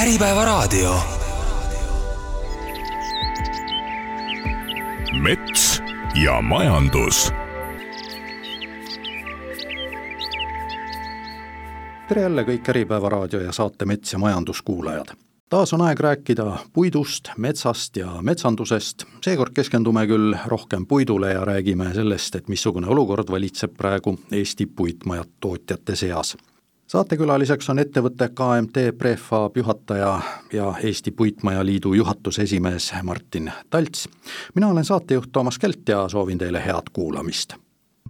Äripäevaraadio. mets ja majandus. tere jälle kõik Äripäeva raadio ja saate Mets ja majandus kuulajad. taas on aeg rääkida puidust, metsast ja metsandusest, seekord keskendume küll rohkem puidule ja räägime sellest, et missugune olukord valitseb praegu Eesti puitmajatootjate seas saatekülaliseks on ettevõtte KMT Prefab juhataja ja Eesti Puitmaja Liidu juhatuse esimees Martin Talts. mina olen saatejuht Toomas Kelt ja soovin teile head kuulamist.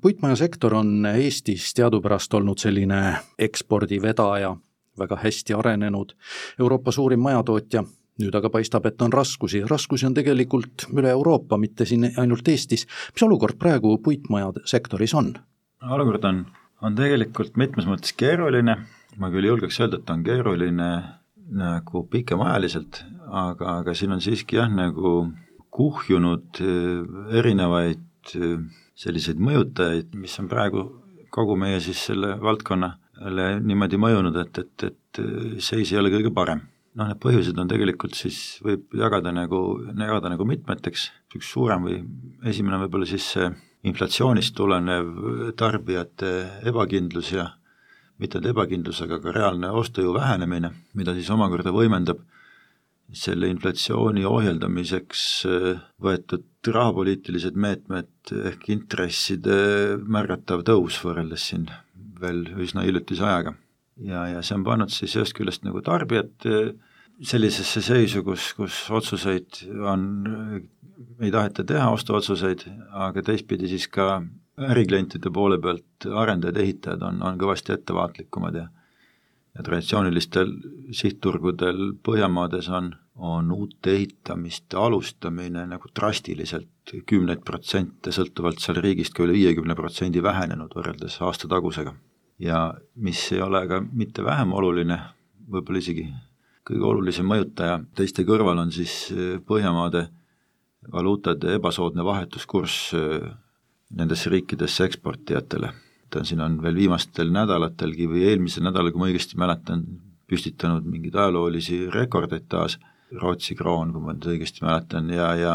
puitmajasektor on Eestis teadupärast olnud selline ekspordivedaja, väga hästi arenenud, Euroopa suurim majatootja, nüüd aga paistab, et on raskusi, raskusi on tegelikult üle Euroopa, mitte siin ainult Eestis. mis olukord praegu puitmajade sektoris on? olukord on on tegelikult mitmes mõttes keeruline, ma küll julgeks öelda, et ta on keeruline nagu pikemaajaliselt, aga, aga siin on siiski jah, nagu kuhjunud äh, erinevaid äh, selliseid mõjutajaid, mis on praegu kogu meie siis selle valdkonnale niimoodi mõjunud, et, et, et äh, seis ei ole kõige parem. noh, need põhjused on tegelikult siis, võib jagada nagu, jagada nagu mitmeteks, üks suurem või esimene võib-olla siis see inflatsioonist tulenev tarbijate ebakindlus ja mitte ainult ebakindlus, aga ka reaalne ostujõu vähenemine, mida siis omakorda võimendab selle inflatsiooni ohjeldamiseks äh, võetud rahapoliitilised meetmed ehk intresside märgatav tõus võrreldes siin veel üsna hiljutise ajaga. ja, ja see on pannud siis ühest küljest nagu tarbijad sellisesse seisu, kus, kus otsuseid on ei taheta teha ostuotsuseid, aga teistpidi siis ka äriklientide poole pealt arendajad, ehitajad on, on kõvasti ettevaatlikumad ja ja traditsioonilistel sihtturgudel Põhjamaades on, on uute ehitamiste alustamine nagu drastiliselt kümneid protsente, sõltuvalt seal riigist ka üle viiekümne protsendi vähenenud võrreldes aasta tagusega. ja mis ei ole ka mitte vähem oluline, võib-olla isegi kõige olulisem mõjutaja teiste kõrval on siis Põhjamaade valuutade ebasoodne vahetuskurss äh, nendesse riikidesse eksportijatele. ta siin on veel viimastel nädalatelgi või eelmisel nädalal, kui ma õigesti mäletan, püstitanud mingeid ajaloolisi rekordeid taas, Rootsi kroon, kui ma nüüd õigesti mäletan, ja, ja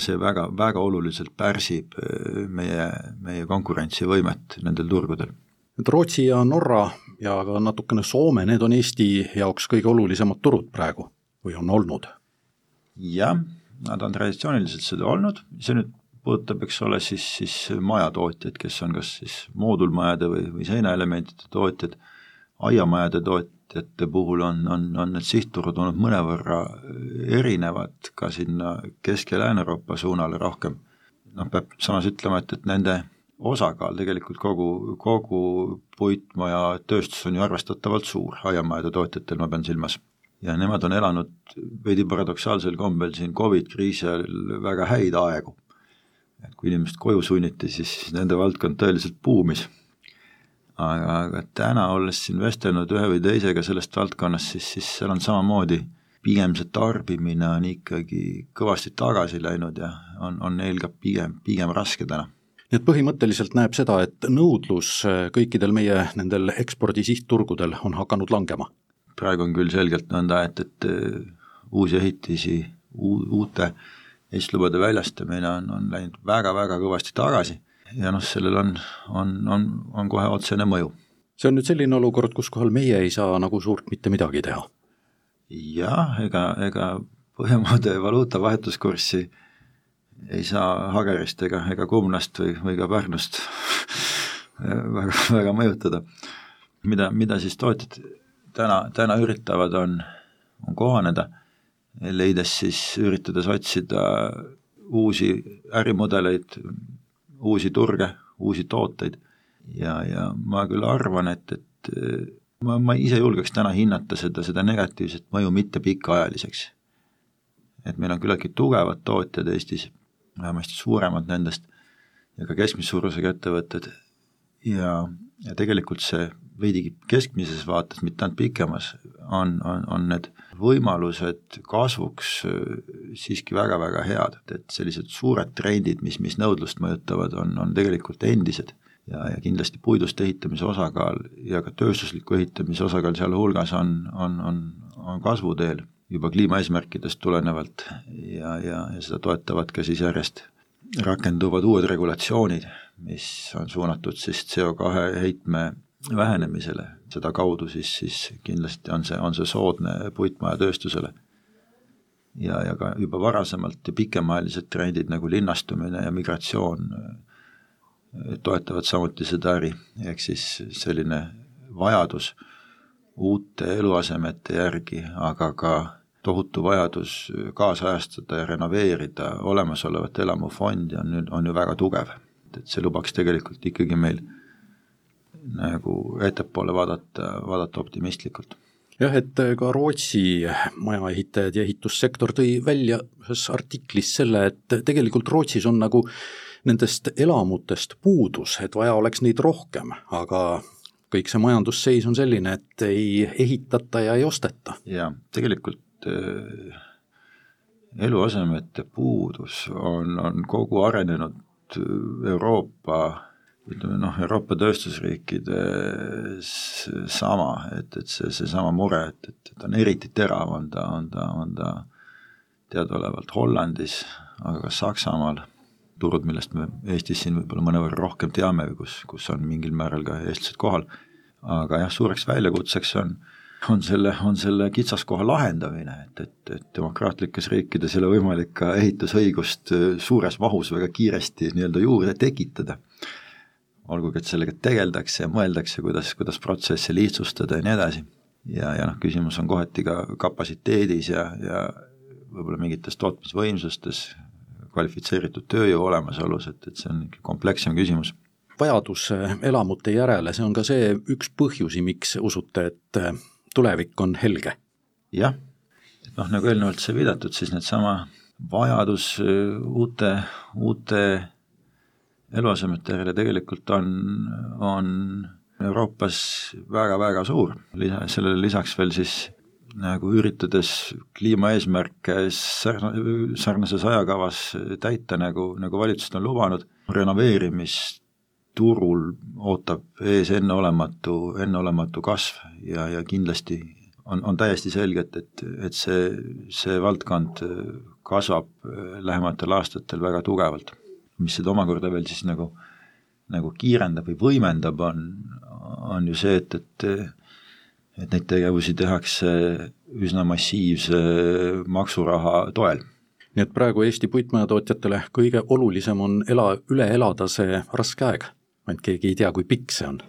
see väga, väga oluliselt pärsib äh, meie, meie konkurentsivõimet nendel turgudel. et Rootsi ja Norra ja ka natukene Soome, need on Eesti jaoks kõige olulisemad turud praegu või on olnud? jah nad on traditsiooniliselt seda olnud, see nüüd puudutab, eks ole, siis, siis majatootjaid, kes on kas siis moodulmajade või, või seinaelementide tootjad, aiamajade tootjate puhul on, on, on need sihtturud olnud mõnevõrra erinevad ka sinna Kesk- ja Lääne-Euroopa suunale rohkem. noh, peab samas ütlema, et, et nende osakaal tegelikult kogu, kogu puitmaja tööstus on ju arvestatavalt suur, aiamajade tootjatel ma pean silmas ja nemad on elanud veidi paradoksaalsel kombel siin Covid kriisi ajal väga häid aegu. et kui inimesed koju sunniti, siis nende valdkond tõeliselt buumis. aga, aga täna, olles siin vestelnud ühe või teisega sellest valdkonnast, siis, siis seal on samamoodi pigem see tarbimine on ikkagi kõvasti tagasi läinud ja on, on neil ka pigem, pigem raske täna nii et põhimõtteliselt näeb seda, et nõudlus kõikidel meie nendel ekspordi sihtturgudel on hakanud langema praegu on küll selgelt nõnda, et, et äh, uusi ehitisi, uute ehistuslubade väljastamine on, on läinud väga-väga kõvasti tagasi ja noh, sellel on, on, on, on kohe otsene mõju. see on nüüd selline olukord, kus kohal meie ei saa nagu suurt mitte midagi teha? jah, ega, ega Põhjamaade valuuta vahetuskurssi ei saa Hagerist ega, ega Kumnast või, või ka Pärnust väga, väga mõjutada. mida, mida siis tootjad täna, täna üritavad, on, on kohaneda, leides siis, üritades otsida uusi ärimudeleid, uusi turge, uusi tooteid ja, ja ma küll arvan, et, et ma, ma ise julgeks täna hinnata seda, seda negatiivset mõju mitte pikaajaliseks. et meil on küllaltki tugevad tootjad Eestis, vähemasti suuremad nendest, ja ka keskmise suurusega ettevõtted. Ja, ja tegelikult see veidigi keskmises vaates, mitte ainult pikemas, on, on, on need võimalused kasvuks äh, siiski väga-väga head, et, sellised suured trendid, mis, mis nõudlust mõjutavad, on, on tegelikult endised. ja, ja kindlasti puidust ehitamise osakaal ja ka tööstusliku ehitamise osakaal sealhulgas on, on, on, on kasvuteel juba kliimaeesmärkidest tulenevalt ja, ja, ja seda toetavad ka siis järjest rakenduvad uued regulatsioonid, mis on suunatud siis CO2 heitme vähenemisele, sedakaudu siis, siis kindlasti on see, on see soodne puitmajatööstusele. ja, ja ka juba varasemalt ja pikemaajalised trendid nagu linnastumine ja migratsioon toetavad samuti seda äri, ehk siis selline vajadus uute eluasemete järgi, aga ka tohutu vajadus kaasajastada ja renoveerida olemasolevat elamufondi on nüüd, on ju väga tugev. et see lubaks tegelikult ikkagi meil nagu ettepoole vaadata, vaadata optimistlikult. jah, et ka Rootsi majaehitajad ja ehitussektor tõi välja ühes artiklis selle, et tegelikult Rootsis on nagu nendest elamutest puudus, et vaja oleks neid rohkem, aga kõik see majandusseis on selline, et ei ehitata ja ei osteta. jaa, tegelikult äh, eluasemete puudus on, on kogu arenenud Euroopa ütleme noh, Euroopa tööstusriikides sama, et, et see, seesama mure, et, et, et on eriti terav, on ta, on ta, on ta teadaolevalt Hollandis, aga ka Saksamaal turud, millest me Eestis siin võib-olla mõnevõrra rohkem teame kus, kus on mingil määral ka eestlased kohal, aga jah, suureks väljakutseks on, on selle, on selle kitsaskoha lahendamine, et, et, et demokraatlikes riikides ei ole võimalik ka ehitusõigust äh, suures mahus väga kiiresti nii-öelda juurde tekitada. olgugi, et sellega tegeldakse ja mõeldakse, kuidas, kuidas protsesse lihtsustada ja nii edasi. ja, ja noh, küsimus on kohati ka kapatsiteedis ja, ja võib-olla mingites tootmisvõimsustes, kvalifitseeritud tööjõu olemasolus, et, et see on ikka komplekssem küsimus. vajadus äh, elamute järele, see on ka see üks põhjusi, miks usute, et äh, tulevik on helge? jah, et noh, nagu eelnevalt sai viidatud, siis needsama vajadus äh, uute, uute eluasemete järele tegelikult on, on Euroopas väga-väga suur, lisa, sellele lisaks veel siis nagu üritades kliimaeesmärke sarnases ajakavas täita, nagu, nagu valitsused on lubanud, renoveerimisturul ootab ees enneolematu, enneolematu kasv ja, ja kindlasti on, on täiesti selge, et, et, et see, see valdkond kasvab lähematel aastatel väga tugevalt. mis seda omakorda veel siis nagu, nagu kiirendab või võimendab, on, on ju see, et, et et neid tegevusi tehakse üsna massiivse maksuraha toel. nii et praegu Eesti puitmajatootjatele kõige olulisem on ela, üle elada see raske aeg, ainult keegi ei tea, kui pikk see on.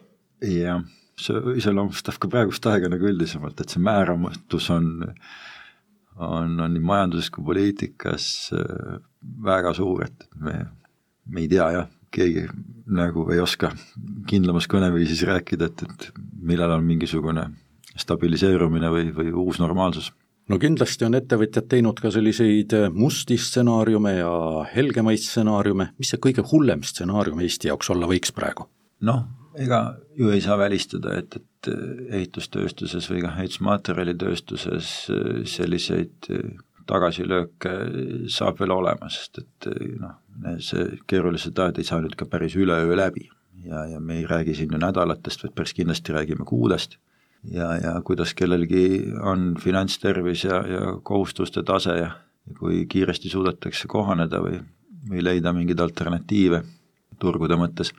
jah, see iseloomustab ka praegust aega nagu üldisemalt, et see määramatus on on, on nii majanduses kui poliitikas äh, väga suur, et me, me ei tea jah, keegi nagu ei oska kindlamas kõneviisis rääkida, et, et millal on mingisugune stabiliseerumine või, või uus normaalsus? No kindlasti on ettevõtjad teinud ka selliseid musti stsenaariume ja helgemaid stsenaariume, mis see kõige hullem stsenaarium Eesti jaoks olla võiks praegu? noh, ega ju ei saa välistada, et, et ehitustööstuses või ka ehitusmaterjalitööstuses selliseid tagasilööke saab veel olema, sest et noh, see keerulised ajad ei saa nüüd ka päris üleöö läbi. Ja, ja me ei räägi siin ju nädalatest, vaid päris kindlasti räägime kuudest ja, ja kuidas kellelgi on finantstervis ja, ja kohustuste tase ja, kui kiiresti suudetakse kohaneda või, või leida mingeid alternatiive turgude mõttes,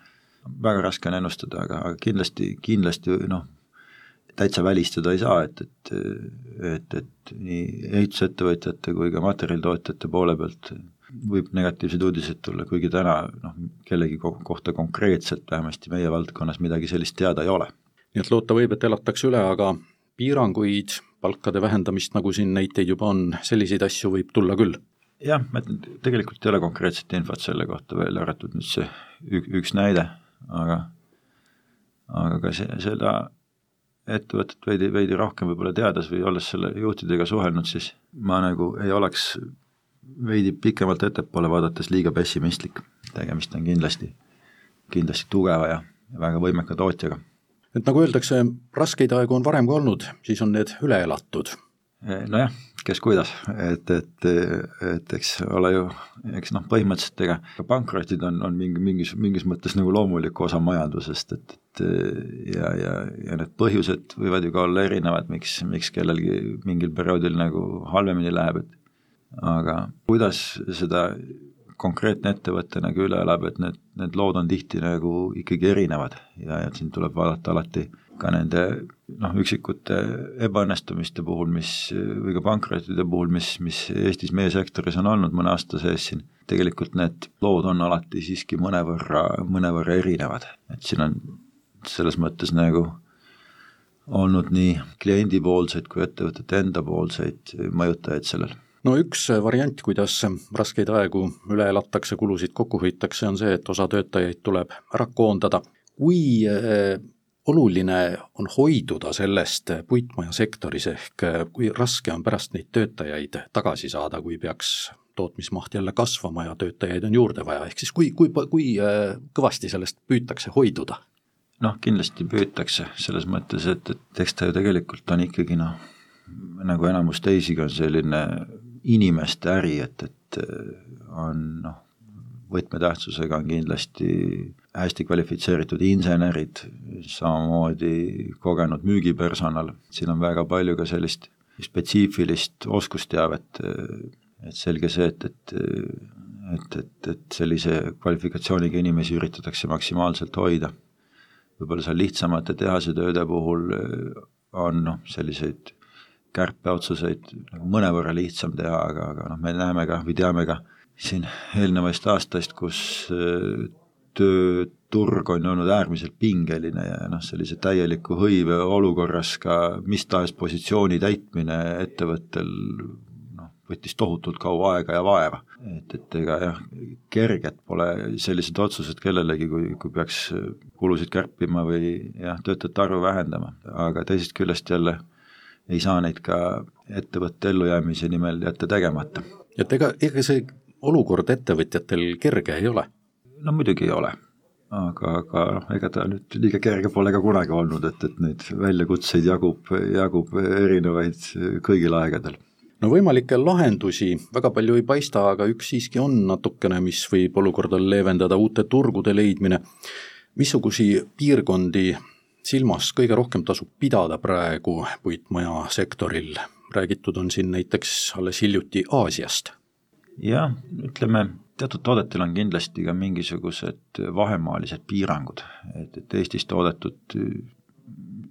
väga raske on ennustada, aga kindlasti, kindlasti noh, täitsa välistada ei saa, et, et et, et nii ehitusettevõtjate kui ka materjalitootjate poole pealt võib negatiivseid uudiseid tulla, kuigi täna noh, kellegi kohta konkreetselt, vähemasti meie valdkonnas midagi sellist teada ei ole nii et loota võib, et elatakse üle, aga piiranguid, palkade vähendamist, nagu siin näiteid juba on, selliseid asju võib tulla küll? jah, et tegelikult ei ole konkreetset infot selle kohta välja arvatud nüüd see ük, üks näide, aga aga ka see, seda ettevõtet veidi, veidi rohkem võib-olla teades või olles selle juhtidega suhelnud, siis ma nagu ei oleks veidi pikemalt ettepoole vaadates liiga pessimistlik. tegemist on kindlasti, kindlasti tugeva ja väga võimeka tootjaga et nagu öeldakse, raskeid aegu on varem ka olnud, siis on need üle elatud. nojah, kes kuidas, et, et, et eks ole ju, eks noh, põhimõtteliselt ega pankrotid on, on mingi, mingis, mingis mõttes nagu loomulik osa majandusest, et ja, ja, ja need põhjused võivad ju ka olla erinevad, miks, miks kellelgi mingil perioodil nagu halvemini läheb, et aga kuidas seda konkreetne ettevõte nagu üle elab, et need, need lood on tihti nagu ikkagi erinevad ja, ja siin tuleb vaadata alati ka nende noh, üksikute ebaõnnestumiste puhul, mis, või ka pankrottide puhul, mis, mis Eestis meie sektoris on olnud mõne aasta sees siin, tegelikult need lood on alati siiski mõnevõrra, mõnevõrra erinevad, et siin on selles mõttes nagu olnud nii kliendipoolseid kui ettevõtete endapoolseid mõjutajaid sellel no üks variant, kuidas raskeid aegu üle elatakse, kulusid kokku hoitakse, on see, et osa töötajaid tuleb ära koondada. kui oluline on hoiduda sellest puitmajasektoris, ehk kui raske on pärast neid töötajaid tagasi saada, kui peaks tootmismaht jälle kasvama ja töötajaid on juurde vaja, ehk siis kui, kui, kui äh, kõvasti sellest püütakse hoiduda? noh, kindlasti püütakse, selles mõttes, et, et eks ta ju tegelikult on ikkagi noh, nagu enamus teisigi, on selline inimeste äri, et, et on noh, võtmetähtsusega on kindlasti hästi kvalifitseeritud insenerid, samamoodi kogenud müügipersonal, siin on väga palju ka sellist spetsiifilist oskusteavet, et selge see, et, et et, et, et sellise kvalifikatsiooniga inimesi üritatakse maksimaalselt hoida. võib-olla seal lihtsamate tehasetööde puhul on noh, selliseid kärpeotsuseid nagu mõnevõrra lihtsam teha, aga, aga noh, me näeme ka või teame ka siin eelnevast aastast, kus tööturg on olnud äärmiselt pingeline ja noh, sellise täieliku hõive olukorras ka mis tahes positsiooni täitmine ettevõttel noh, võttis tohutult kaua aega ja vaeva. et, et ega jah, kerged pole sellised otsused kellelegi, kui, kui peaks kulusid kärpima või jah, töötajate arvu vähendama, aga teisest küljest jälle ei saa neid ka ettevõtte ellujäämise nimel jätta tegemata. et ega, ega see olukord ettevõtjatel kerge ei ole no muidugi ei ole, aga, aga noh, ega ta nüüd liiga kerge pole ka kunagi olnud, et, et neid väljakutseid jagub, jagub erinevaid kõigil aegadel no võimalikke lahendusi väga palju ei paista, aga üks siiski on natukene, mis võib olukorda leevendada, uute turgude leidmine. missugusi piirkondi silmas kõige rohkem tasub pidada praegu puitmajasektoril? räägitud on siin näiteks alles hiljuti Aasiast. jah, ütleme teatud toodetel on kindlasti ka mingisugused vahemaalised piirangud, et, et Eestis toodetud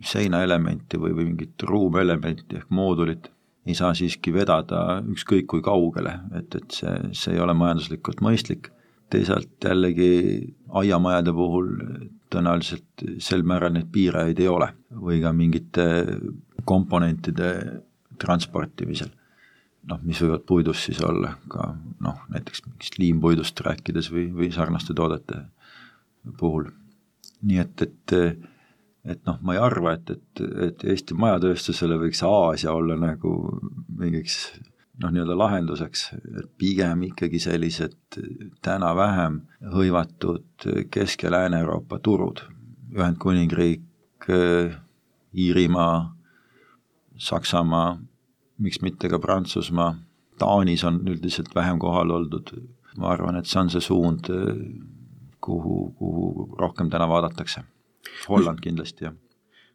seinaelementi või, või mingit ruumelementi ehk moodulit ei saa siiski vedada ükskõik kui kaugele, et, et see, see ei ole majanduslikult mõistlik, teisalt jällegi aiamajade puhul tõenäoliselt sel määral neid piirajaid ei ole või ka mingite komponentide transportimisel noh, mis võivad puidust siis olla ka noh, näiteks mingist liimpuidust rääkides või, või sarnaste toodete puhul. nii et, et et noh, ma ei arva, et, et, et Eesti majatööstusele võiks Aasia olla nagu mingiks noh, nii-öelda lahenduseks, et pigem ikkagi sellised täna vähem hõivatud Kesk- ja Lääne-Euroopa turud, Ühendkuningriik, Iirimaa, Saksamaa, miks mitte ka Prantsusmaa, Taanis on üldiselt vähem kohal oldud, ma arvan, et see on see suund, kuhu, kuhu rohkem täna vaadatakse. Holland kindlasti, jah.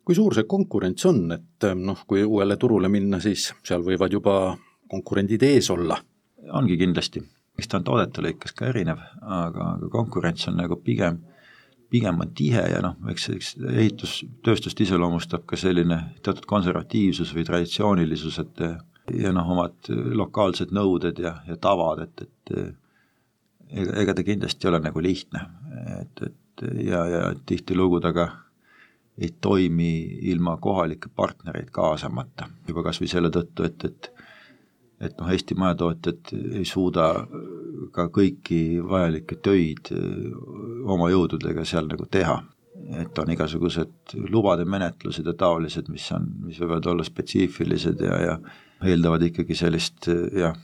kui suur see konkurents on, et noh, kui uuele turule minna, siis seal võivad juba konkurendid ees olla? ongi kindlasti, eks ta on toodete lõikes ka erinev, aga, aga konkurents on nagu pigem pigem on tihe ja noh, eks, eks ehitustööstust iseloomustab ka selline teatud konservatiivsus või traditsioonilisus, et ja noh, omad lokaalsed nõuded ja, ja tavad, et, et ega, ega ta kindlasti ei ole nagu lihtne, et, et ja, ja tihtilugu ta ka ei toimi ilma kohalikke partnereid kaasamata, juba kas või selle tõttu, et, et et noh, Eesti majatootjad ei suuda ka kõiki vajalikke töid oma jõududega seal nagu teha. et on igasugused lubade menetlused ja taolised, mis on, mis võivad olla spetsiifilised ja, ja eeldavad ikkagi sellist jah,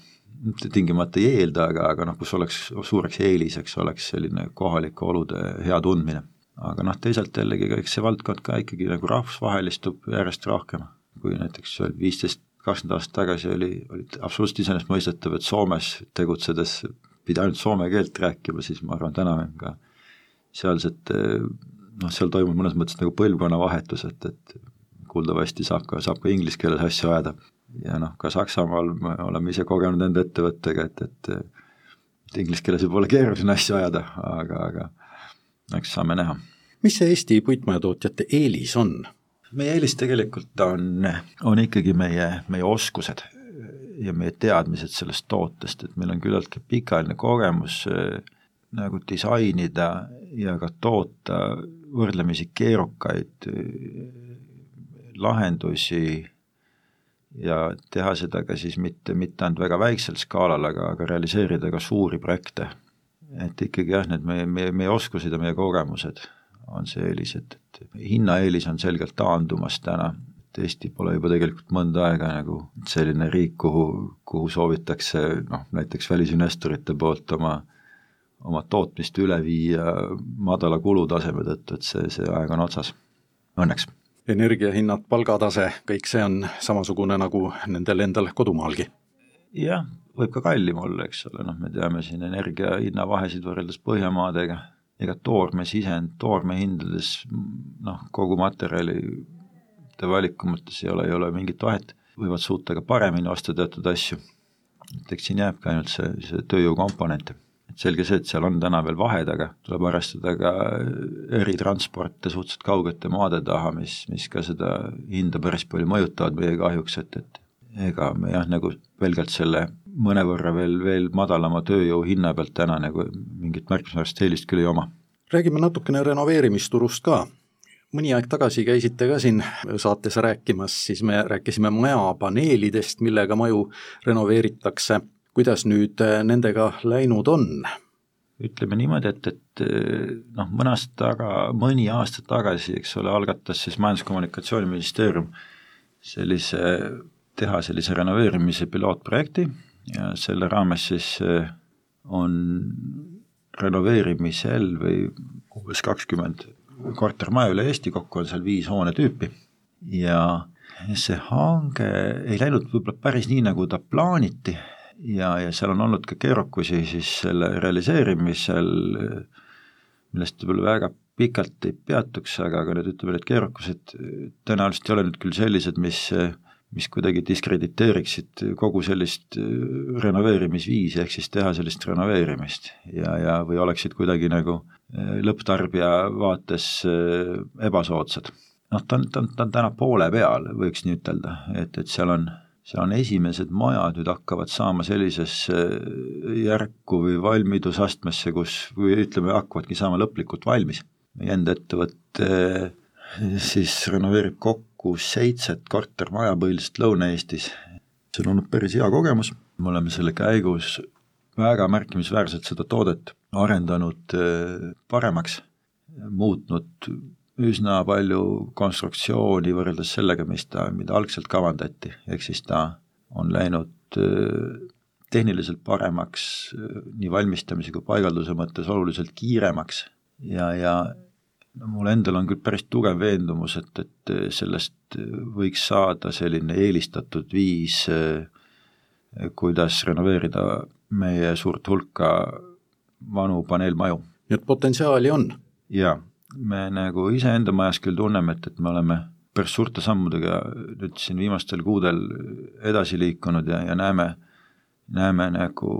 mitte tingimata ei eelda, aga, aga noh, kus oleks suureks eeliseks, oleks selline kohalike olude hea tundmine. aga noh, teisalt jällegi, eks see valdkond ka ikkagi nagu rahvusvahelistub järjest rohkem, kui näiteks viisteist kakskümmend aastat tagasi oli, oli absoluutselt iseenesestmõistetav, et Soomes tegutsedes pidi ainult soome keelt rääkima, siis ma arvan, täna on ka sealsete noh, seal toimub mõnes mõttes nagu põlvkonnavahetus, et, et kuuldavasti saab ka, saab ka inglise keeles asju ajada. ja noh, ka Saksamaal me oleme ise kogenud enda ettevõttega, et, et et inglise keeles võib olla keeruline asju ajada, aga, aga eks saame näha. mis see Eesti puitmajatootjate eelis on? Meie eelis tegelikult on, on ikkagi meie, meie oskused ja meie teadmised sellest tootest, et meil on küllaltki pikaajaline kogemus äh, nagu disainida ja ka toota võrdlemisi keerukaid äh, lahendusi ja teha seda ka siis mitte, mitte ainult väga väiksel skaalal, aga, aga realiseerida ka suuri projekte. et ikkagi jah, need meie, meie, meie oskused ja meie kogemused on see eelis, et, et hinnaeelis on selgelt taandumas täna, et Eesti pole juba tegelikult mõnda aega nagu selline riik, kuhu, kuhu soovitakse noh, näiteks välisinvestorite poolt oma oma tootmist üle viia madala kulutaseme tõttu, et see, see aeg on otsas, õnneks. Energiahinnad, palgatase, kõik see on samasugune nagu nendel endal kodumaalgi? jah, võib ka kallim olla, eks ole, noh, me teame siin energia hinnavahesid võrreldes Põhjamaadega, ega toorme sisend, toorme hindades noh, kogu materjalide valiku mõttes ei ole, ei ole mingit vahet, võivad suuta ka paremini osta teatud asju. et eks siin jääbki ainult see, see tööjõukomponent et selge see, et seal on täna veel vahed, aga tuleb arvestada ka eritransporte suhteliselt kaugete maade taha, mis, mis ka seda hinda päris palju mõjutavad meie kahjuks, et, et ega me jah, nagu pelgalt selle mõnevõrra veel, veel madalama tööjõu hinna pealt täna nagu mingit märkimisväärset eelist küll ei oma. räägime natukene renoveerimisturust ka. mõni aeg tagasi käisite ka siin saates rääkimas, siis me rääkisime majapaneelidest, millega maju renoveeritakse kuidas nüüd äh, nendega läinud on? ütleme niimoodi, et, et äh, noh, mõne aasta taga, mõni aasta tagasi, eks ole, algatas siis Majandus-Kommunikatsiooniministeerium sellise, teha sellise renoveerimise pilootprojekti ja selle raames siis äh, on renoveerimisel või umbes kakskümmend kortermaja üle Eesti, kokku on seal viis hoonetüüpi. Ja see hange ei läinud võib-olla päris nii, nagu ta plaaniti, ja, ja seal on olnud ka keerukusi siis selle realiseerimisel, millest võib-olla väga pikalt ei peatuks, aga, aga need ütleme, need keerukused tõenäoliselt ei ole nüüd küll sellised, mis mis kuidagi diskrediteeriksid kogu sellist renoveerimisviisi, ehk siis teha sellist renoveerimist ja, ja või oleksid kuidagi nagu lõpptarbija vaates ebasoodsad. noh, ta on, ta on, ta on täna poole peal, võiks nii ütelda, et, et seal on seal on esimesed majad nüüd hakkavad saama sellisesse järku või valmidusastmesse, kus, või ütleme, hakkavadki saama lõplikult valmis. meie enda ettevõte siis renoveerib kokku seitset kortermaja põhiliselt Lõuna-Eestis. see on olnud päris hea kogemus, me oleme selle käigus väga märkimisväärselt seda toodet arendanud eh, paremaks, muutnud. Üsna palju konstruktsiooni võrreldes sellega, mis ta, mida algselt kavandati, ehk siis ta on läinud äh, tehniliselt paremaks äh, nii valmistamise kui paigalduse mõttes oluliselt kiiremaks. Ja, ja no mul endal on küll päris tugev veendumus, et, et äh, sellest võiks saada selline eelistatud viis, kuidas renoveerida meie suurt hulka vanu paneelmaju. nii et potentsiaali on? jaa me nagu iseenda majas küll tunneme, et, et me oleme päris suurte sammudega nüüd siin viimastel kuudel edasi liikunud ja, ja näeme, näeme nagu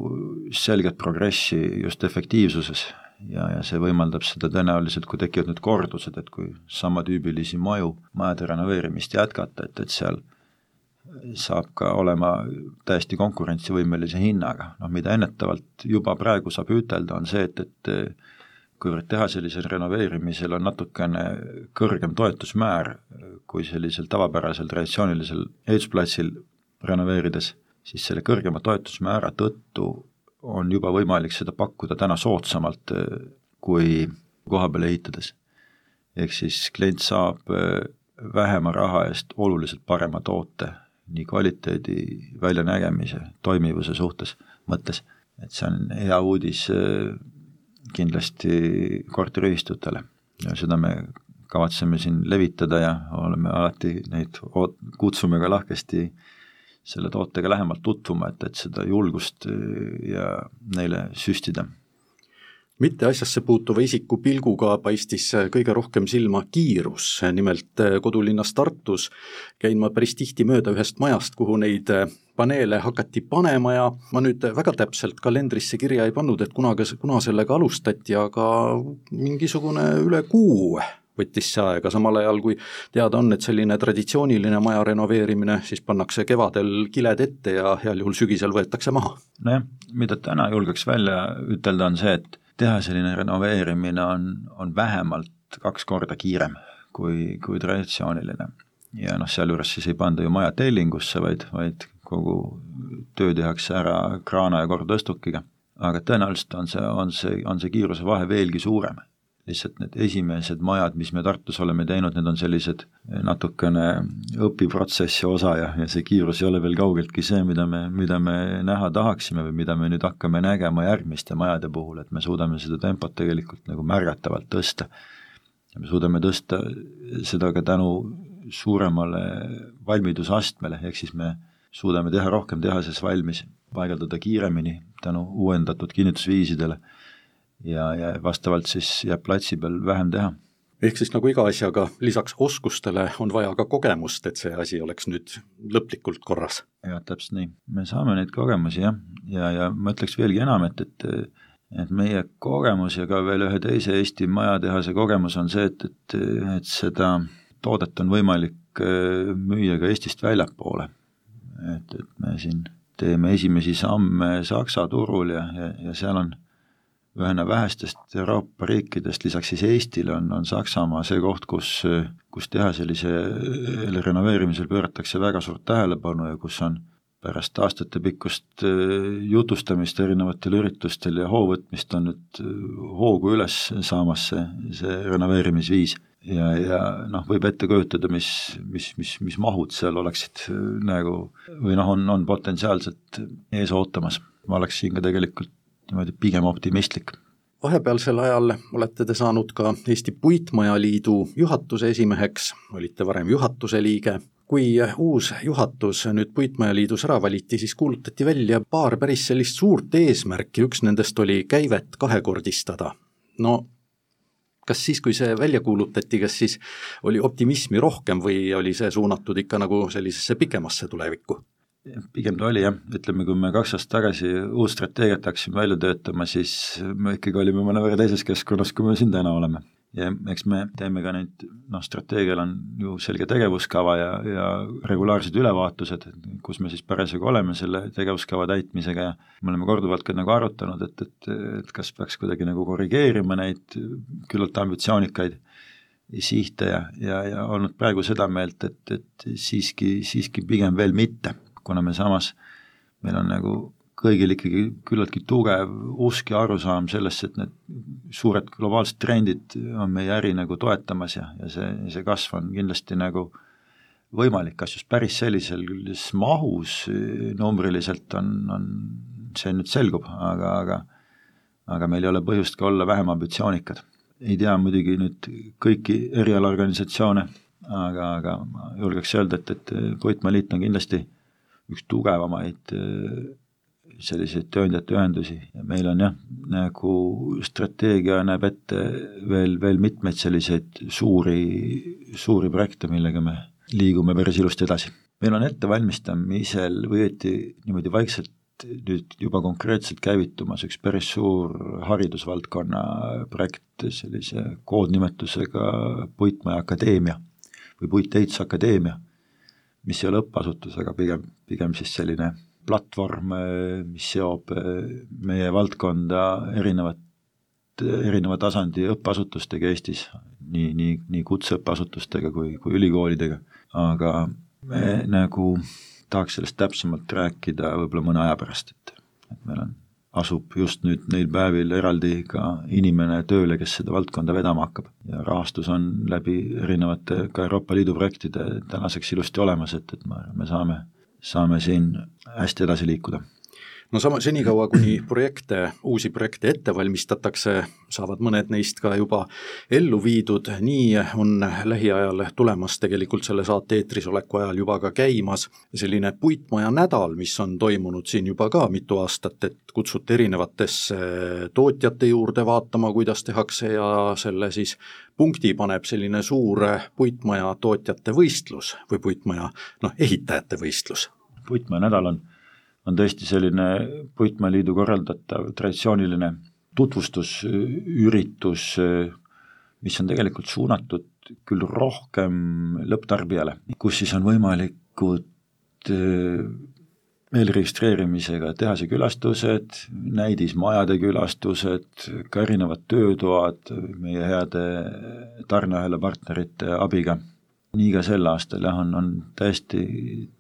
selget progressi just efektiivsuses ja, ja see võimaldab seda tõenäoliselt, kui tekivad need kordused, et kui samatüübilisi maju, majade renoveerimist jätkata, et, et seal saab ka olema täiesti konkurentsivõimelise hinnaga, noh mida ennetavalt juba praegu saab ütelda, on see, et, et kuivõrd teha sellisel renoveerimisel on natukene kõrgem toetusmäär kui sellisel tavapärasel traditsioonilisel ehitusplatsil renoveerides, siis selle kõrgema toetusmäära tõttu on juba võimalik seda pakkuda täna soodsamalt kui koha peal ehitades. ehk siis klient saab vähema raha eest oluliselt parema toote nii kvaliteedi, väljanägemise, toimivuse suhtes mõttes, et see on hea uudis kindlasti korteriühistutele ja seda me kavatseme siin levitada ja oleme alati neid, kutsume ka lahkesti selle tootega lähemalt tutvuma, et, et seda julgust ja neile süstida. mitte asjasse puutuva isiku pilguga paistis kõige rohkem silma kiirus, nimelt kodulinnas Tartus käin ma päris tihti mööda ühest majast, kuhu neid paneele hakati panema ja ma nüüd väga täpselt kalendrisse kirja ei pannud, et kunagi, kuna sellega alustati, aga mingisugune üle kuu võttis see aega, samal ajal kui teada on, et selline traditsiooniline maja renoveerimine, siis pannakse kevadel kiled ette ja heal juhul sügisel võetakse maha. nojah, mida täna julgeks välja ütelda, on see, et teha selline renoveerimine on, on vähemalt kaks korda kiirem kui, kui traditsiooniline. ja noh, sealjuures siis ei panda ju maja tellingusse, vaid, vaid kogu töö tehakse ära kraana ja korrtõstukiga. aga tõenäoliselt on see, on see, on see kiiruse vahe veelgi suurem lihtsalt need esimesed majad, mis me Tartus oleme teinud, need on sellised natukene õpiprotsessi osa ja, ja see kiirus ei ole veel kaugeltki see, mida me, mida me näha tahaksime või mida me nüüd hakkame nägema järgmiste majade puhul, et me suudame seda tempot tegelikult nagu märgatavalt tõsta. ja me suudame tõsta seda ka tänu suuremale valmidusastmele, ehk siis me suudame teha rohkem tehases valmis, paigaldada kiiremini tänu uuendatud kinnitusviisidele ja, ja vastavalt siis jääb platsi peal vähem teha. ehk siis nagu iga asjaga, lisaks oskustele on vaja ka kogemust, et see asi oleks nüüd lõplikult korras? jah, täpselt nii. me saame neid kogemusi jah, ja, ja ma ütleks veelgi enam, et, et et meie kogemus ja ka veel ühe teise Eesti majatehase kogemus on see, et, et, et seda toodet on võimalik äh, müüa ka Eestist väljapoole. et, et me siin teeme esimesi samme Saksa turul ja, ja, ja seal on ühena vähestest Euroopa riikidest, lisaks siis Eestile, on, on Saksamaa see koht, kus, kus tehasele renoveerimisel pööratakse väga suurt tähelepanu ja kus on pärast aastatepikkust äh, jutustamist erinevatel üritustel ja hoovõtmist on nüüd äh, hoogu üles saamas see, see renoveerimisviis. ja, ja noh, võib ette kujutada, mis, mis, mis, mis mahud seal oleksid äh, nagu või noh, on, on potentsiaalselt ees ootamas. ma oleks siin ka tegelikult niimoodi pigem optimistlik. vahepealsel ajal olete te saanud ka Eesti Puitmajaliidu juhatuse esimeheks, olite varem juhatuse liige. kui uus juhatus nüüd Puitmajaliidus ära valiti, siis kuulutati välja paar päris sellist suurt eesmärki, üks nendest oli käivet kahekordistada. no kas siis, kui see välja kuulutati, kas siis oli optimismi rohkem või oli see suunatud ikka nagu sellisesse pikemasse tulevikku? Pigem ta oli jah, ütleme, kui me kaks aastat tagasi uut strateegiat hakkasime välja töötama, siis me ikkagi olime mõnevõrra teises keskkonnas, kui me siin täna oleme. ja eks me teeme ka neid, noh, strateegial on ju selge tegevuskava ja, ja regulaarsed ülevaatused, kus me siis parasjagu oleme selle tegevuskava täitmisega ja me oleme korduvalt ka nagu arutanud, et, et, et kas peaks kuidagi nagu korrigeerima neid küllalt ambitsioonikaid sihte ja, ja, ja olnud praegu seda meelt, et, et siiski, siiski pigem veel mitte kuna me samas, meil on nagu kõigil ikkagi küllaltki tugev usk ja arusaam sellesse, et need suured globaalsed trendid on meie äri nagu toetamas ja, ja see, see kasv on kindlasti nagu võimalik, kas just päris sellises mahus numbriliselt on, on, see nüüd selgub, aga, aga aga meil ei ole põhjust ka olla vähem ambitsioonikad. ei tea muidugi nüüd kõiki erialaorganisatsioone, aga, aga ma julgeks öelda, et, et Puitmaa-liit on kindlasti üks tugevamaid äh, selliseid tööandjate ühendusi ja meil on jah, nagu strateegia näeb ette veel, veel mitmeid selliseid suuri, suuri projekte, millega me liigume päris ilusti edasi. meil on ettevalmistamisel või õieti niimoodi vaikselt nüüd juba konkreetselt käivitumas üks päris suur haridusvaldkonna projekt sellise koodnimetusega Puitmaja Akadeemia või Puiteits Akadeemia mis ei ole õppeasutus, aga pigem, pigem siis selline platvorm, mis seob eh, meie valdkonda erinevat, erineva tasandi õppeasutustega Eestis, nii, nii, nii kutseõppeasutustega kui, kui ülikoolidega, aga me nagu tahaks sellest täpsemalt rääkida võib-olla mõne aja pärast, et, et meil on, asub just nüüd neil päevil eraldi ka inimene tööle, kes seda valdkonda vedama hakkab. ja rahastus on läbi erinevate ka Euroopa Liidu projektide tänaseks ilusti olemas, et, et me, me saame, saame siin hästi edasi liikuda no sama, senikaua, kuni projekte, uusi projekte ette valmistatakse, saavad mõned neist ka juba ellu viidud, nii on lähiajal tulemas tegelikult selle saate eetris oleku ajal juba ka käimas selline puitmaja nädal, mis on toimunud siin juba ka mitu aastat, et kutsute erinevatesse tootjate juurde vaatama, kuidas tehakse ja selle siis punkti paneb selline suur puitmaja tootjate võistlus või puitmaja noh, ehitajate võistlus. puitmaja nädal on on tõesti selline Puitmaaliidu korraldatav traditsiooniline tutvustusüritus, mis on tegelikult suunatud küll rohkem lõpptarbijale, kus siis on võimalikud eh, eelregistreerimisega tehase külastused, näidismajade külastused, ka erinevad töötoad meie heade tarneahela partnerite abiga nii ka sel aastal jah, on, on täiesti,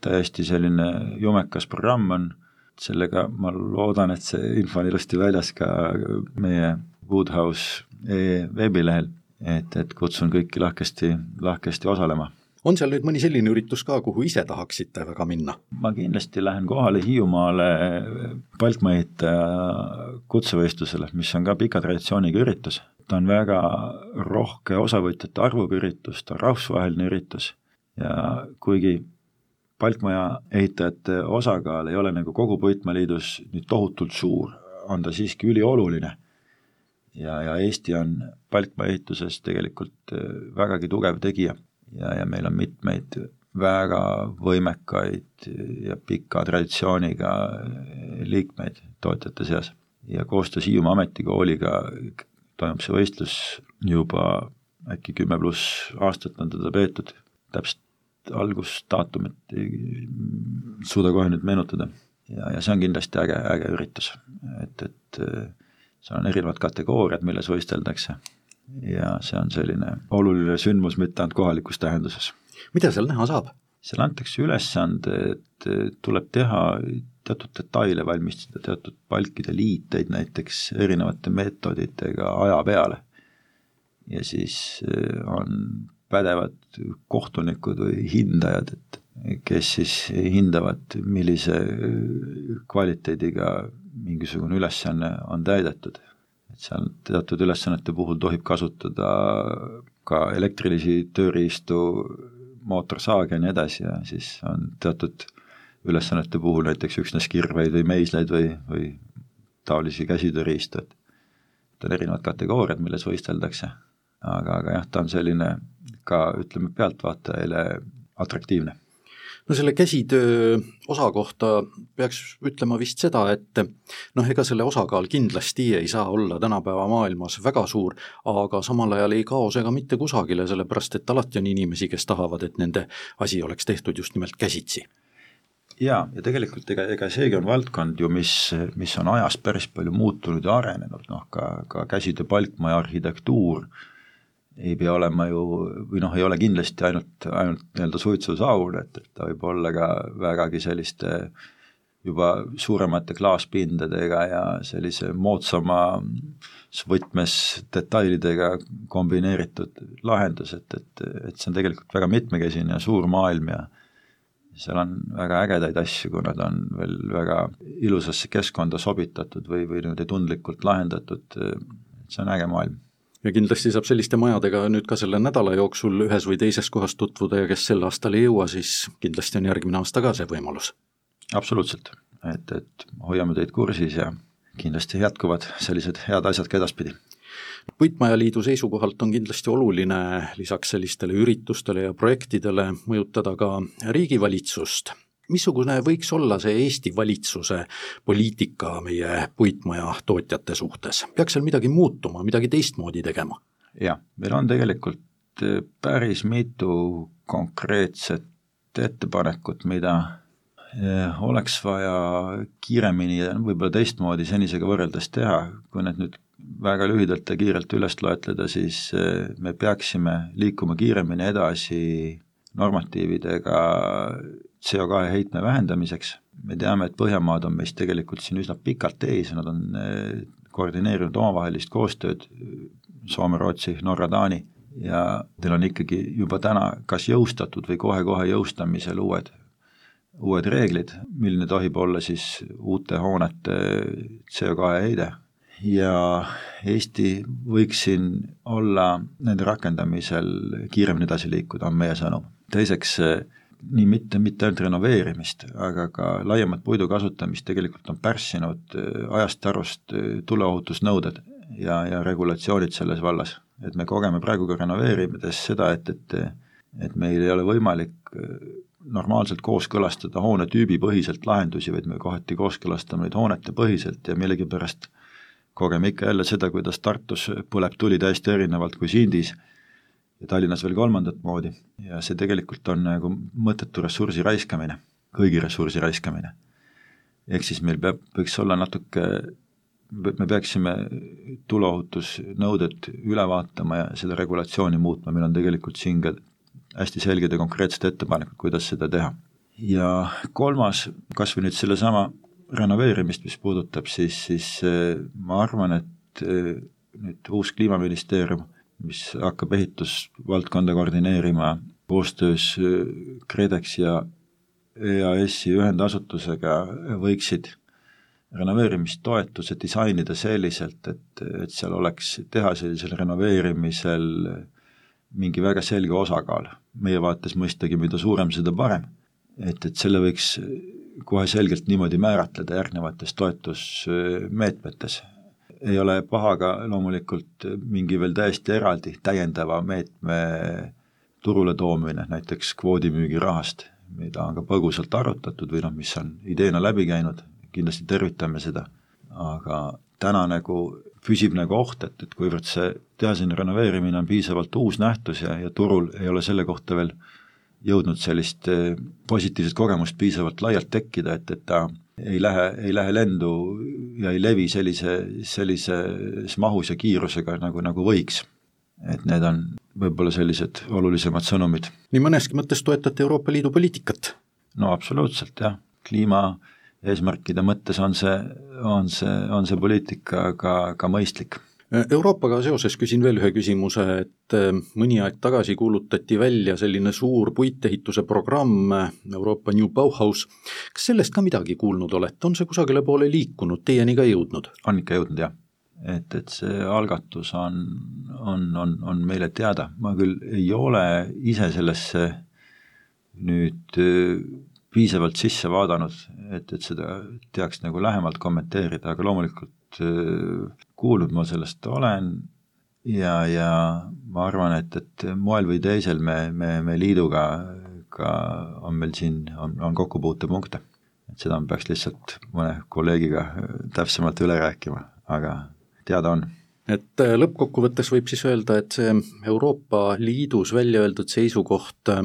täiesti selline jumekas programm on, sellega ma loodan, et see info on ilusti väljas ka meie Woodhouse veebilehel, et, et kutsun kõiki lahkesti, lahkesti osalema on seal nüüd mõni selline üritus ka, kuhu ise tahaksite väga minna? ma kindlasti lähen kohale Hiiumaale palkmaehitaja kutsevõistlusele, mis on ka pika traditsiooniga üritus ta on väga rohke osavõtjate arvuga üritus, ta on rahvusvaheline üritus ja kuigi palkmaja ehitajate osakaal ei ole nagu kogu Puitmaaliidus nüüd tohutult suur, on ta siiski ülioluline. ja, ja Eesti on palkmaja ehituses tegelikult äh, vägagi tugev tegija ja, ja meil on mitmeid väga võimekaid ja pika traditsiooniga liikmeid tootjate seas. ja koostöös Hiiumaa Ametikooliga toimub see võistlus juba äkki kümme pluss aastat on teda peetud, täpselt algusdaatumit ei suuda kohe nüüd meenutada. ja, ja see on kindlasti äge, äge üritus, et, et seal on erinevad kategooriad, milles võisteldakse ja see on selline oluline sündmus mitte ainult kohalikus tähenduses. mida seal näha saab? seal antakse ülesande, et tuleb teha teatud detaile valmistada, teatud palkide liiteid näiteks erinevate meetoditega aja peale. ja siis eh, on pädevad kohtunikud või hindajad, et kes siis hindavad, millise kvaliteediga mingisugune ülesanne on täidetud. Et seal teatud ülesannete puhul tohib kasutada ka elektrilisi tööriistu, mootorsaage ja nii edasi ja siis on teatud ülesannete puhul näiteks üksnes kirveid või meisleid või, või taolisi käsitööriistu, et et on erinevad kategooriad, milles võisteldakse, aga, aga jah, ta on selline ka ütleme, pealtvaatajale atraktiivne no selle käsitöö osa kohta peaks ütlema vist seda, et noh, ega selle osakaal kindlasti ei saa olla tänapäeva maailmas väga suur, aga samal ajal ei kao see ka mitte kusagile, sellepärast et alati on inimesi, kes tahavad, et nende asi oleks tehtud just nimelt käsitsi. Jaa, ja tegelikult ega, ega seegi on valdkond ju, mis, mis on ajas päris palju muutunud ja arenenud, noh ka, ka käsitöö palkmaja arhitektuur ei pea olema ju, või noh, ei ole kindlasti ainult, ainult nii-öelda suitsusaun, et, et ta võib olla ka vägagi selliste juba suuremate klaaspindadega ja sellise moodsama võtmes detailidega kombineeritud lahendus, et, et, et see on tegelikult väga mitmekesine ja suur maailm ja seal on väga ägedaid asju, kui nad on veel väga ilusasse keskkonda sobitatud või, või niimoodi tundlikult lahendatud, see on äge maailm. Ja kindlasti saab selliste majadega nüüd ka selle nädala jooksul ühes või teises kohas tutvuda ja kes sel aastal ei jõua, siis kindlasti on järgmine aasta ka see võimalus. absoluutselt, et, et hoiame teid kursis ja kindlasti jätkuvad sellised head asjad ka edaspidi puitmajaliidu seisukohalt on kindlasti oluline lisaks sellistele üritustele ja projektidele mõjutada ka riigivalitsust. Missugune võiks olla see Eesti valitsuse poliitika meie puitmaja tootjate suhtes, peaks seal midagi muutuma, midagi teistmoodi tegema? jah, meil on tegelikult eh, päris mitu konkreetset ettepanekut, mida eh, oleks vaja kiiremini ja võib-olla teistmoodi senisega võrreldes teha, kui need nüüd väga lühidalt ja kiirelt üles loetleda, siis eh, me peaksime liikuma kiiremini edasi normatiividega CO2 heitme vähendamiseks, me teame, et Põhjamaad on meist tegelikult siin üsna pikalt ees ja nad on eh, koordineerinud omavahelist koostööd, Soome, Rootsi, Norra, Taani, ja teil on ikkagi juba täna kas jõustatud või kohe-kohe jõustamisel uued, uued reeglid, milline tohib olla siis uute hoonete CO2 heide ja Eesti võiks siin olla nende rakendamisel kiiremini edasi liikuda, on meie sõnum. Teiseks, nii mitte, mitte ainult renoveerimist, aga ka laiemat puidu kasutamist tegelikult on pärssinud ajast arust tuleohutusnõuded ja, ja regulatsioonid selles vallas. et me kogeme praegu ka renoveerides seda, et, et et meil ei ole võimalik normaalselt kooskõlastada hoonetüübipõhiselt lahendusi, vaid me kohati kooskõlastame neid hoonetepõhiselt ja millegipärast kogeme ikka jälle seda, kuidas Tartus põleb tuli täiesti erinevalt kui Sindis ja Tallinnas veel kolmandat moodi. ja see tegelikult on nagu mõttetu ressursi raiskamine, kõigi ressursi raiskamine. ehk siis meil peab, võiks olla natuke, me peaksime tuleohutusnõuded üle vaatama ja seda regulatsiooni muutma, meil on tegelikult siin ka hästi selged ja konkreetsed ettepanekud, kuidas seda teha. ja kolmas, kas või nüüd sellesama renoveerimist, mis puudutab, siis, siis äh, ma arvan, et äh, nüüd uus Kliimaministeerium, mis hakkab ehitusvaldkonda koordineerima koostöös äh, KredEx ja EAS-i ühendasutusega, võiksid renoveerimistoetuse disainida selliselt, et, et seal oleks, teha sellisel renoveerimisel mingi väga selge osakaal meie vaates mõistagi, mida suurem, seda parem. et, et selle võiks kohe selgelt niimoodi määratleda järgnevates toetusmeetmetes. Ei ole paha ka loomulikult mingi veel täiesti eraldi täiendava meetme turule toomine, näiteks kvoodimüügirahast, mida on ka põgusalt arutatud või noh, mis on ideena läbi käinud, kindlasti tervitame seda, aga täna nagu püsib nagu oht, et, et kuivõrd see tehaseni renoveerimine on piisavalt uus nähtus ja, ja turul ei ole selle kohta veel jõudnud sellist eh, positiivset kogemust piisavalt laialt tekkida, et, et ta ei lähe, ei lähe lendu ja ei levi sellise, sellises mahus ja kiirusega, nagu, nagu võiks. et need on võib-olla sellised olulisemad sõnumid. nii mõneski mõttes toetate Euroopa Liidu poliitikat? no absoluutselt, jah, kliima eesmärkide mõttes on see, on see, on see poliitika ka, ka mõistlik. Euroopaga seoses küsin veel ühe küsimuse, et eh, mõni aeg tagasi kuulutati välja selline suur puitehituse programm, Euroopa New Bauhaus, kas sellest ka midagi kuulnud olete, on see kusagile poole liikunud, teieni ka jõudnud? on ikka jõudnud, jah. et, et see algatus on, on, on, on meile teada, ma küll ei ole ise sellesse nüüd piisavalt sisse vaadanud, et, et seda teaks nagu lähemalt kommenteerida, aga loomulikult kuulnud ma sellest olen ja, ja ma arvan, et, et moel või teisel me, me, me liiduga ka on meil siin, on, on kokkupuutepunkte. et seda ma peaks lihtsalt mõne kolleegiga täpsemalt üle rääkima, aga teada on et äh, lõppkokkuvõttes võib siis öelda, et see Euroopa Liidus välja öeldud seisukoht äh,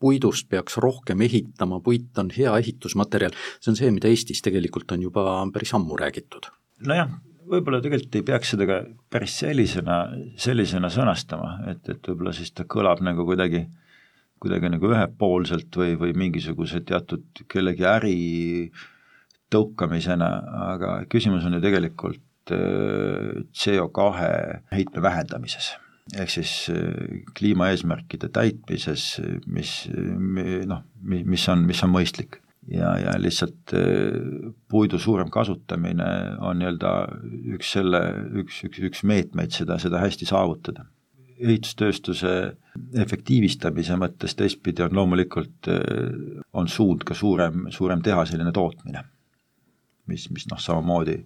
puidust peaks rohkem ehitama, puit on hea ehitusmaterjal, see on see, mida Eestis tegelikult on juba päris ammu räägitud. Nojah, võib-olla tegelikult ei peaks seda ka päris sellisena, sellisena sõnastama, et, et võib-olla siis ta kõlab nagu kuidagi, kuidagi nagu ühepoolselt või, või mingisuguse teatud kellegi äri tõukamisena, aga küsimus on ju tegelikult äh, CO2 heitme vähendamises ehk siis äh, kliimaeesmärkide täitmises, mis noh, mis on, mis on mõistlik. Ja, ja lihtsalt äh, puidu suurem kasutamine on nii-öelda üks selle, üks, üks, üks meetmeid seda, seda hästi saavutada. ehitustööstuse efektiivistamise mõttes teistpidi on loomulikult, äh, on suund ka suurem, suurem tehaseline tootmine, mis, mis noh, samamoodi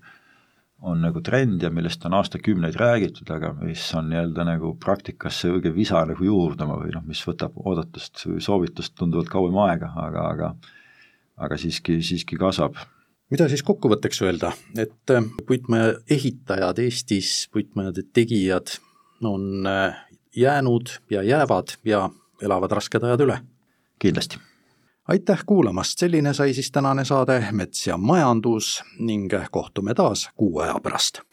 on nagu trend ja millest on aastakümneid räägitud, aga mis on nii-öelda nagu praktikasse õige visa nagu juurduma või noh, mis võtab oodatust või soovitust tunduvalt kauem aega, aga, aga aga siiski, siiski kasvab. mida siis kokkuvõtteks öelda, et äh, puitmaja ehitajad Eestis, puitmajade tegijad on äh, jäänud ja jäävad ja elavad rasked ajad üle? kindlasti aitäh kuulamast, selline sai siis tänane saade Mets ja majandus ning kohtume taas kuu aja pärast